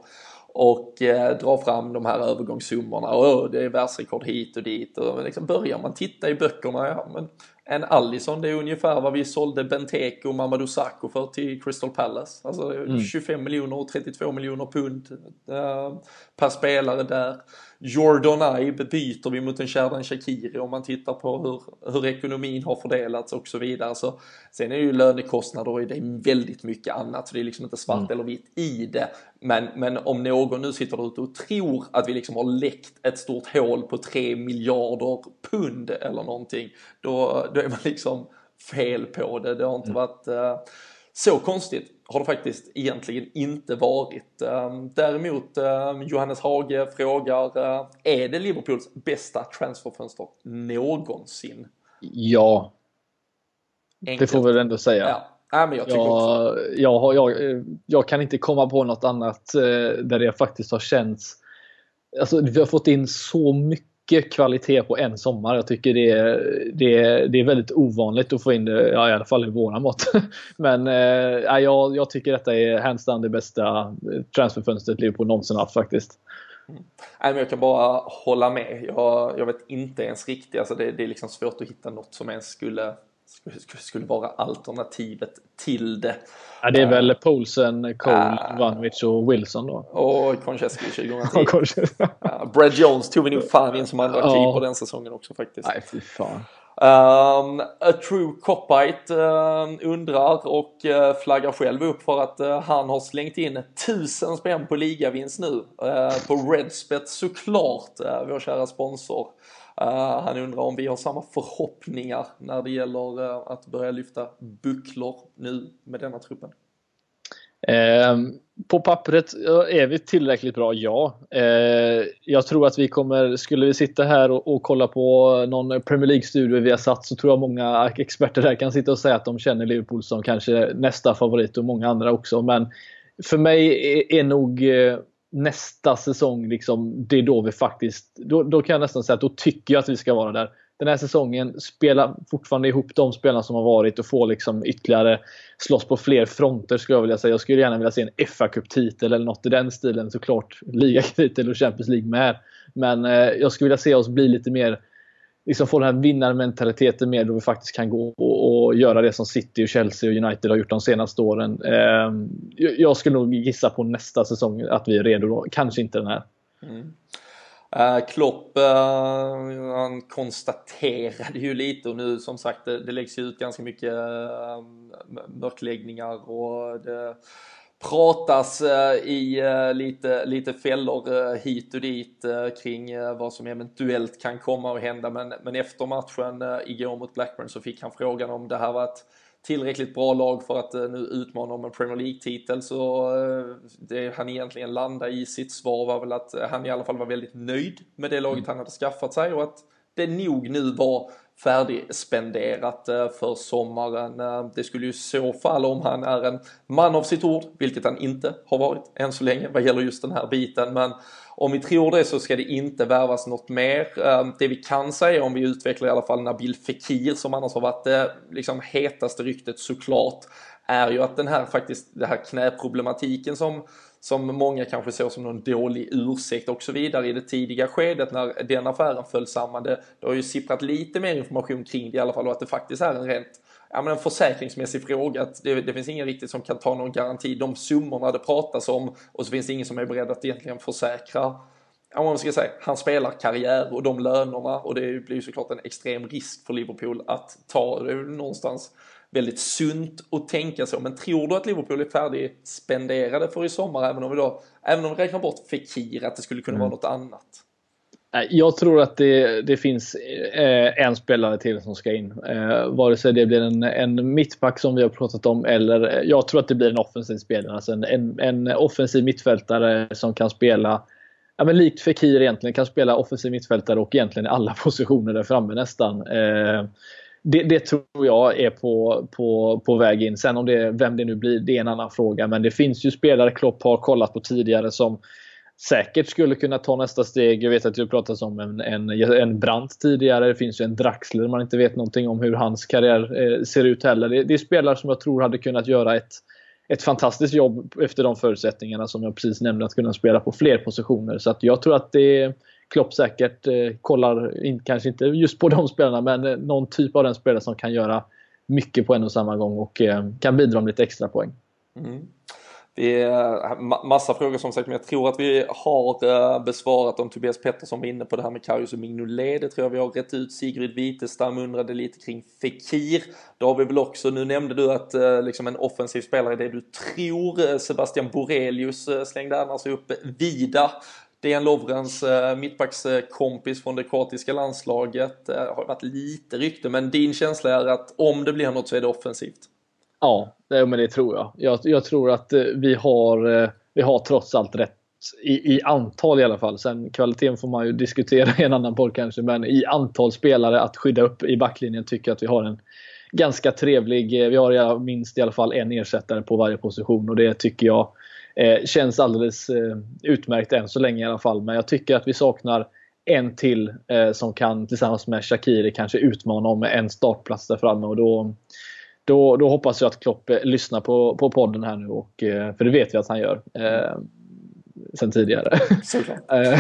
och eh, dra fram de här övergångssummorna och det är världsrekord hit och dit och liksom börjar man titta i böckerna, ja men en Allison, det är ungefär vad vi sålde Benteke och Mamadou Sakho för till Crystal Palace. Alltså mm. 25 miljoner och 32 miljoner pund uh, per spelare där. Jordan Ibe byter vi mot en Sherdan Shakiri om man tittar på hur, hur ekonomin har fördelats och så vidare. Så, sen är ju lönekostnader och det är väldigt mycket annat så det är liksom inte svart mm. eller vitt i det. Men, men om någon nu sitter ute och tror att vi liksom har läckt ett stort hål på 3 miljarder pund eller någonting, då, då är man liksom fel på det. Det har inte mm. varit uh, så konstigt har det faktiskt egentligen inte varit. Ehm, däremot ehm, Johannes Hage frågar, eh, är det Liverpools bästa transferfönster någonsin? Ja. Enkelt. Det får vi väl ändå säga. Ja. Ja, men jag, tycker jag, också. Jag, jag, jag, kan inte komma på något annat eh, där det faktiskt har känts Alltså, vi har fått in så mycket mycket kvalitet på en sommar. Jag tycker det är, det är, det är väldigt ovanligt att få in det, ja, i alla fall i våra mått. Men eh, jag, jag tycker detta är hands down det bästa eh, transferfönstret Liverpool någonsin haft faktiskt. Mm. Nej, men jag kan bara hålla med. Jag, jag vet inte ens riktigt, alltså det, det är liksom svårt att hitta något som ens skulle skulle, vara alternativet till det. Ja, det är väl Poulsen, Cole, uh, Ivanovic och Wilson då. Och Konchesky 2010. ja, Brad Jones tog vi nog fan in som andra ja. keeper den säsongen också faktiskt. Nej, fy fan. Um, A True Copite uh, undrar och uh, flaggar själv upp för att uh, han har slängt in tusen spänn på ligavinst nu på Redspet såklart, vår kära sponsor. Eh, han undrar om vi har samma förhoppningar när det gäller eh, att börja lyfta bucklor nu med denna truppen. Eh, på pappret är vi tillräckligt bra, ja. Eh, jag tror att vi kommer, skulle vi sitta här och, och kolla på någon Premier League-studio vi har satt så tror jag många experter där kan sitta och säga att de känner Liverpool som kanske nästa favorit och många andra också. Men för mig är, är nog eh, nästa säsong, liksom, det är då vi faktiskt, då, då kan jag nästan säga att då tycker jag att vi ska vara där den här säsongen spela fortfarande ihop de spelarna som har varit och få liksom ytterligare slåss på fler fronter skulle jag vilja säga. Jag skulle gärna vilja se en fa Cup-titel eller något i den stilen. Såklart ligatitel och Champions League med. Men eh, jag skulle vilja se oss bli lite mer liksom få den här vinnarmentaliteten mer då vi faktiskt kan gå och, och, göra det som City, och Chelsea och United har gjort de senaste åren. Eh, jag skulle nog gissa på nästa säsong att vi är redo då. Kanske inte den här. Mm. Uh, Klopp, uh, han konstaterade ju lite och nu som sagt det, det läggs ut ganska mycket uh, mörkläggningar och det pratas i lite, lite fällor hit och dit kring vad som eventuellt kan komma att hända men, men efter matchen igår mot Blackburn så fick han frågan om det här var ett tillräckligt bra lag för att nu utmana om en Premier League-titel så det han egentligen landade i sitt svar var väl att han i alla fall var väldigt nöjd med det laget mm. han hade skaffat sig och att det nog nu var färdigspenderat eh, för sommaren. Eh, det skulle ju i så fall om han är en man av sitt ord, vilket han inte har varit än så länge vad gäller just den här biten, men om vi tror det så ska det inte värvas något mer. Eh, det vi kan säga om vi utvecklar i alla fall Nabil Fekir som annars har varit det liksom hetaste ryktet såklart är ju att den här faktiskt, det här knäproblematiken som som många kanske såg som någon dålig ursäkt och så vidare i det tidiga skedet när den affären föll samman. Det, det har ju sipprat lite mer information kring det i alla fall och att det faktiskt är en rent ja, men en försäkringsmässig fråga. Att det, det, finns ingen riktigt som kan ta någon garanti. De summorna det pratas om och så finns det ingen som är beredd att egentligen försäkra Ja, man ska säga, han spelar karriär och de lönerna och det blir ju såklart en extrem risk för Liverpool att ta. Det är någonstans väldigt sunt att tänka så. Men tror du att Liverpool är färdigspenderade för i sommar även om vi då, även om vi räknar bort Fekir, att det skulle kunna mm. vara något annat? Jag tror att det, det finns eh, en spelare till som ska in. Eh, vare sig det blir en, en mittback som vi har pratat om eller eh, jag tror att det blir en offensiv spelare. Alltså en, en, en offensiv mittfältare som kan spela ja, men likt Fekir egentligen, kan spela offensiv mittfältare och egentligen i alla positioner där framme nästan. Eh, det, det, tror jag är på, på, på väg in. Sen om det, vem det nu blir, det är en annan fråga. Men det finns ju spelare Klopp har kollat på tidigare som säkert skulle kunna ta nästa steg. Jag vet att det pratats om en, en, en Brandt tidigare. Det finns ju en Draxler man inte vet någonting om hur hans karriär eh, ser ut heller. Det, det, är spelare som jag tror hade kunnat göra ett, ett fantastiskt jobb efter de förutsättningarna som jag precis nämnde. Att kunna spela på fler positioner. Så att jag tror att det Klopp säkert eh, kollar, in, kanske inte just på de spelarna, men eh, någon typ av den spelare som kan göra mycket på en och samma gång och eh, kan bidra med lite extra poäng. Mm. Det eh, är massa frågor som sagt, men jag tror att vi har eh, besvarat om Tobias Pettersson var inne på det här med Karius och Mignolet. Det tror jag vi har rätt ut. Sigrid Witestam undrade lite kring Fekir. Då har vi väl också, nu nämnde du att eh, liksom en offensiv spelare är det du tror. Sebastian Borelius slängde annars upp Vida Dejan Lovrens eh, mittbackskompis från det kroatiska landslaget Det har varit lite rykte, men din känsla är att om det blir något så är det offensivt? Ja, det, men det tror jag. jag. Jag tror att eh, vi har, vi har trots allt rätt i, i antal i alla fall. Sen kvaliteten får man ju diskutera i en annan podd kanske, men i antal spelare att skydda upp i backlinjen tycker jag att vi har en ganska trevlig, vi har minst i alla fall en ersättare på varje position och det tycker jag Eh, känns alldeles eh, utmärkt än så länge i alla fall. Men jag tycker att vi saknar en till eh, som kan tillsammans med Shakiri kanske utmana om en startplats där framme. Och då, då, då hoppas jag att Klopp eh, lyssnar på, på podden här nu. Och, eh, för det vet vi att han gör. Eh, sen tidigare.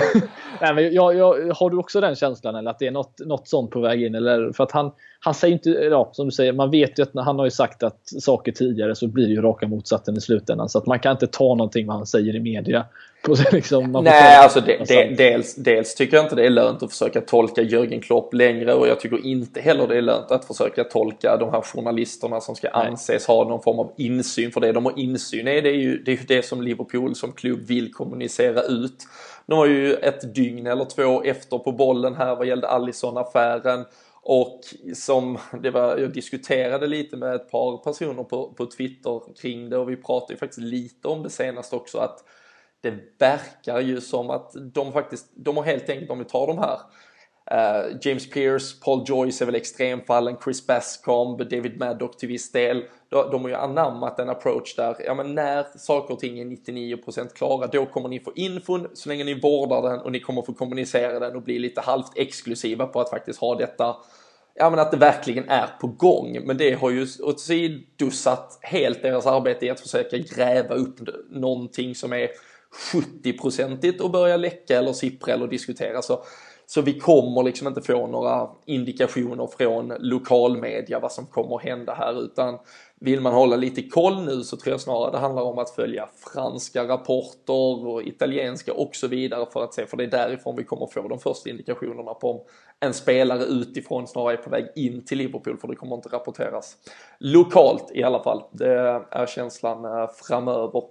Nej, men jag, jag, har du också den känslan eller att det är något, något sånt på väg in? Eller, för att han, han säger inte, ja, som du säger, man vet ju att när han har ju sagt att saker tidigare så blir det ju raka motsatsen i slutändan. Så att man kan inte ta någonting vad han säger i media. Liksom, Nej, alltså det, det, dels, dels tycker jag inte det är lönt att försöka tolka Jörgen Klopp längre och jag tycker inte heller det är lönt att försöka tolka de här journalisterna som ska anses ha någon form av insyn. För det de har insyn i det är ju det, är ju det som Liverpool som klubb vill kommunicera ut. De var ju ett dygn eller två efter på bollen här vad gällde Allison-affären. Och som det var, jag diskuterade lite med ett par personer på, på Twitter kring det och vi pratade ju faktiskt lite om det senast också att det verkar ju som att de faktiskt, de har helt enkelt, om vi tar de här Uh, James Pierce, Paul Joyce är väl extremfallen, Chris Bascomb, David Maddock till viss del. De, de har ju anammat en approach där, ja men när saker och ting är 99% klara, då kommer ni få infon så länge ni vårdar den och ni kommer få kommunicera den och bli lite halvt exklusiva på att faktiskt ha detta ja men att det verkligen är på gång. Men det har ju åsidosatt helt deras arbete i att försöka gräva upp någonting som är 70-procentigt och börja läcka eller sippra eller diskutera. Så, så vi kommer liksom inte få några indikationer från lokalmedia vad som kommer hända här utan vill man hålla lite koll nu så tror jag snarare det handlar om att följa franska rapporter och italienska och så vidare för att se, för det är därifrån vi kommer få de första indikationerna på om en spelare utifrån snarare är på väg in till Liverpool för det kommer inte rapporteras lokalt i alla fall. Det är känslan eh, framöver.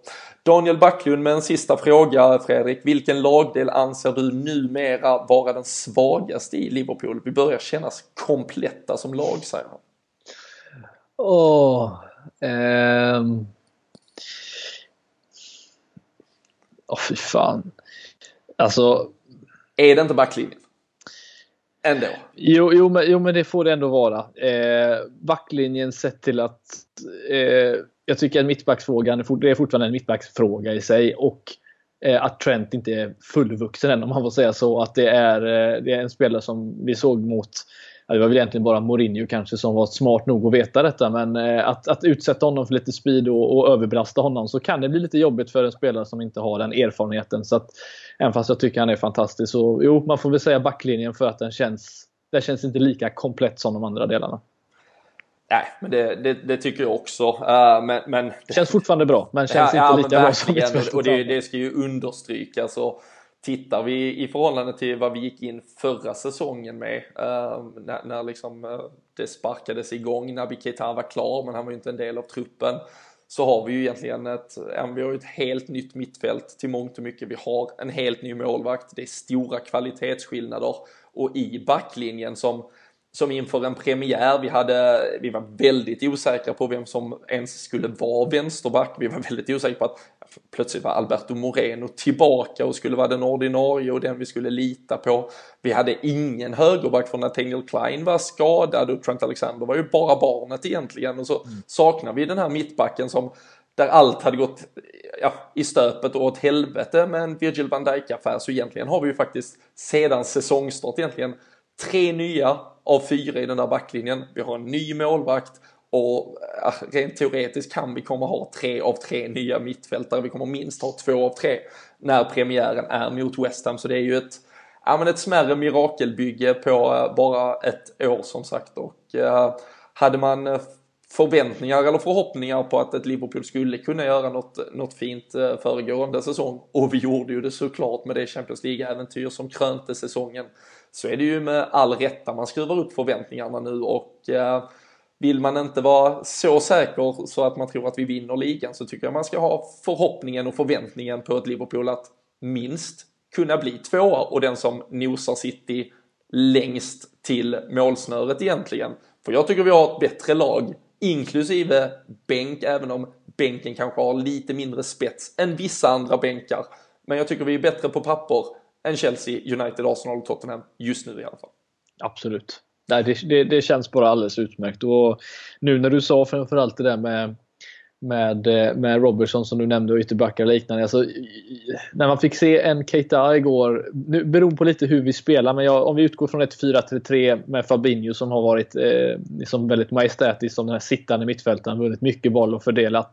Daniel Backlund med en sista fråga Fredrik. Vilken lagdel anser du numera vara den svagaste i Liverpool? Vi börjar kännas kompletta som lag säger han. Åh. Ehm. Åh, fy fan. Alltså. Är det inte backlinjen? Ändå. Jo, jo, men, jo, men det får det ändå vara. Eh, backlinjen sett till att eh, jag tycker att mittbacksfrågan det är fortfarande en mittbacksfråga i sig och eh, att Trent inte är fullvuxen än om man får säga så. Att det är, eh, det är en spelare som vi såg mot det var väl egentligen bara Mourinho kanske som var smart nog att veta detta. Men eh, att, att utsätta honom för lite speed och, och överbelasta honom så kan det bli lite jobbigt för en spelare som inte har den erfarenheten. Så att, även fast jag tycker han är fantastisk så jo, man får väl säga backlinjen för att den känns, den känns inte lika komplett som de andra delarna. Nej, men det, det, det, tycker jag också. Uh, men, men, det känns fortfarande bra, men känns ja, inte ja, lika bra som ett Och det, det ska ju understrykas. Och tittar vi i förhållande till vad vi gick in förra säsongen med eh, när, när liksom, eh, det sparkades igång, när Keita var klar men han var ju inte en del av truppen så har vi ju egentligen ett, vi har ett helt nytt mittfält till mångt och mycket. Vi har en helt ny målvakt, det är stora kvalitetsskillnader och i backlinjen som som inför en premiär, vi, hade, vi var väldigt osäkra på vem som ens skulle vara vänsterback. Vi var väldigt osäkra på att plötsligt var Alberto Moreno tillbaka och skulle vara den ordinarie och den vi skulle lita på. Vi hade ingen högerback för Nathaniel Klein var skadad och Trent Alexander var ju bara barnet egentligen och så mm. saknar vi den här mittbacken som där allt hade gått ja, i stöpet och åt helvete med en Virgil van Dijk-affär så egentligen har vi ju faktiskt sedan säsongstart egentligen tre nya av fyra i den där backlinjen. Vi har en ny målvakt och eh, rent teoretiskt kan vi komma ha tre av tre nya mittfältare. Vi kommer minst ha två av tre när premiären är mot West Ham. Så det är ju ett, ja, men ett smärre mirakelbygge på eh, bara ett år som sagt. Och eh, hade man förväntningar eller förhoppningar på att ett Liverpool skulle kunna göra något, något fint föregående säsong och vi gjorde ju det såklart med det Champions League-äventyr som krönte säsongen så är det ju med all rätta man skruvar upp förväntningarna nu och eh, vill man inte vara så säker så att man tror att vi vinner ligan så tycker jag man ska ha förhoppningen och förväntningen på ett Liverpool att minst kunna bli tvåa och den som nosar City längst till målsnöret egentligen. För jag tycker vi har ett bättre lag, inklusive bänk, även om bänken kanske har lite mindre spets än vissa andra bänkar. Men jag tycker vi är bättre på papper än Chelsea, United, Arsenal och Tottenham just nu i alla fall. Absolut. Nej, det, det, det, känns bara alldeles utmärkt. Och nu när du sa framförallt det där med, med, eh, med Robertson som du nämnde och ytterbackar och liknande. Alltså, när man fick se en Keita igår, nu beror på lite hur vi spelar, men jag, om vi utgår från ett 4-3-3 med Fabinho som har varit eh, liksom väldigt majestätisk som den här sittande mittfältaren, vunnit mycket boll och fördelat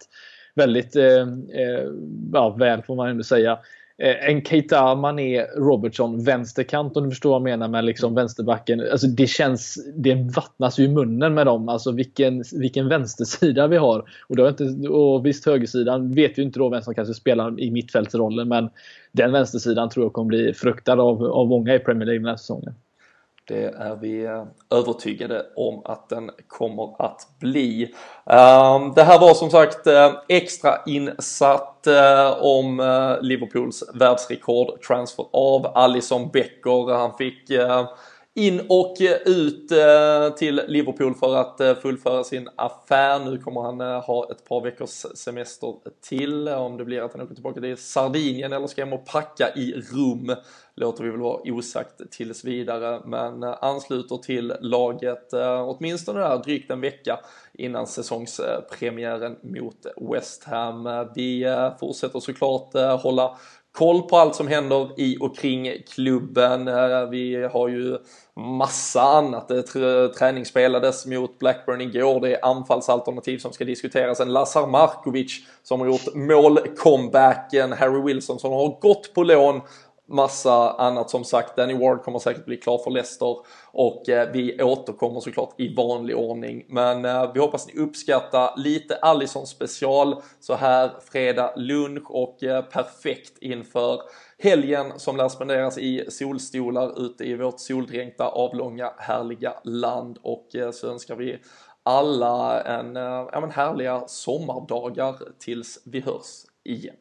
väldigt eh, eh, ja, väl får man ändå säga. Eh, en Keita, Mané, Robertson, vänsterkant om du förstår vad jag menar med liksom vänsterbacken. Alltså det känns, det vattnas ju i munnen med dem. Alltså vilken, vilken vänstersida vi har. Och, då inte, och visst högersidan vet ju inte då vem som kanske spelar i mittfältsrollen men den vänstersidan tror jag kommer bli fruktad av, av många i Premier League den här säsongen. Det är vi övertygade om att den kommer att bli. Ehm, det här var som sagt eh, extra insatt eh, om eh, Liverpools världsrekord transfer av Alisson Becker. Han fick in och eh, ut eh, till Liverpool för att eh, fullföra sin affär. Nu kommer han ha ett par veckors semester till. Om det blir att han åker tillbaka till Sardinien eller ska hem och packa i rum låter vi väl vara osagt tills vidare, men ansluter till laget åtminstone där drygt en vecka innan säsongspremiären mot West Ham. Vi fortsätter såklart hålla koll på allt som händer i och kring klubben. Vi har ju massa annat. Eh, Träning spelades mot Blackburn igår. Det är anfallsalternativ som ska diskuteras. En Lazar Markovic som har gjort målcomebacken. Harry Wilson som har gått på lån massa annat som sagt. Danny Ward kommer säkert bli klar för Leicester och eh, vi återkommer såklart i vanlig ordning. Men eh, vi hoppas ni uppskattar lite Allison special så här fredag lunch och eh, perfekt inför helgen som lär spenderas i solstolar ute i vårt soldränkta avlånga härliga land och eh, så önskar vi alla en, eh, ja, men härliga sommardagar tills vi hörs igen.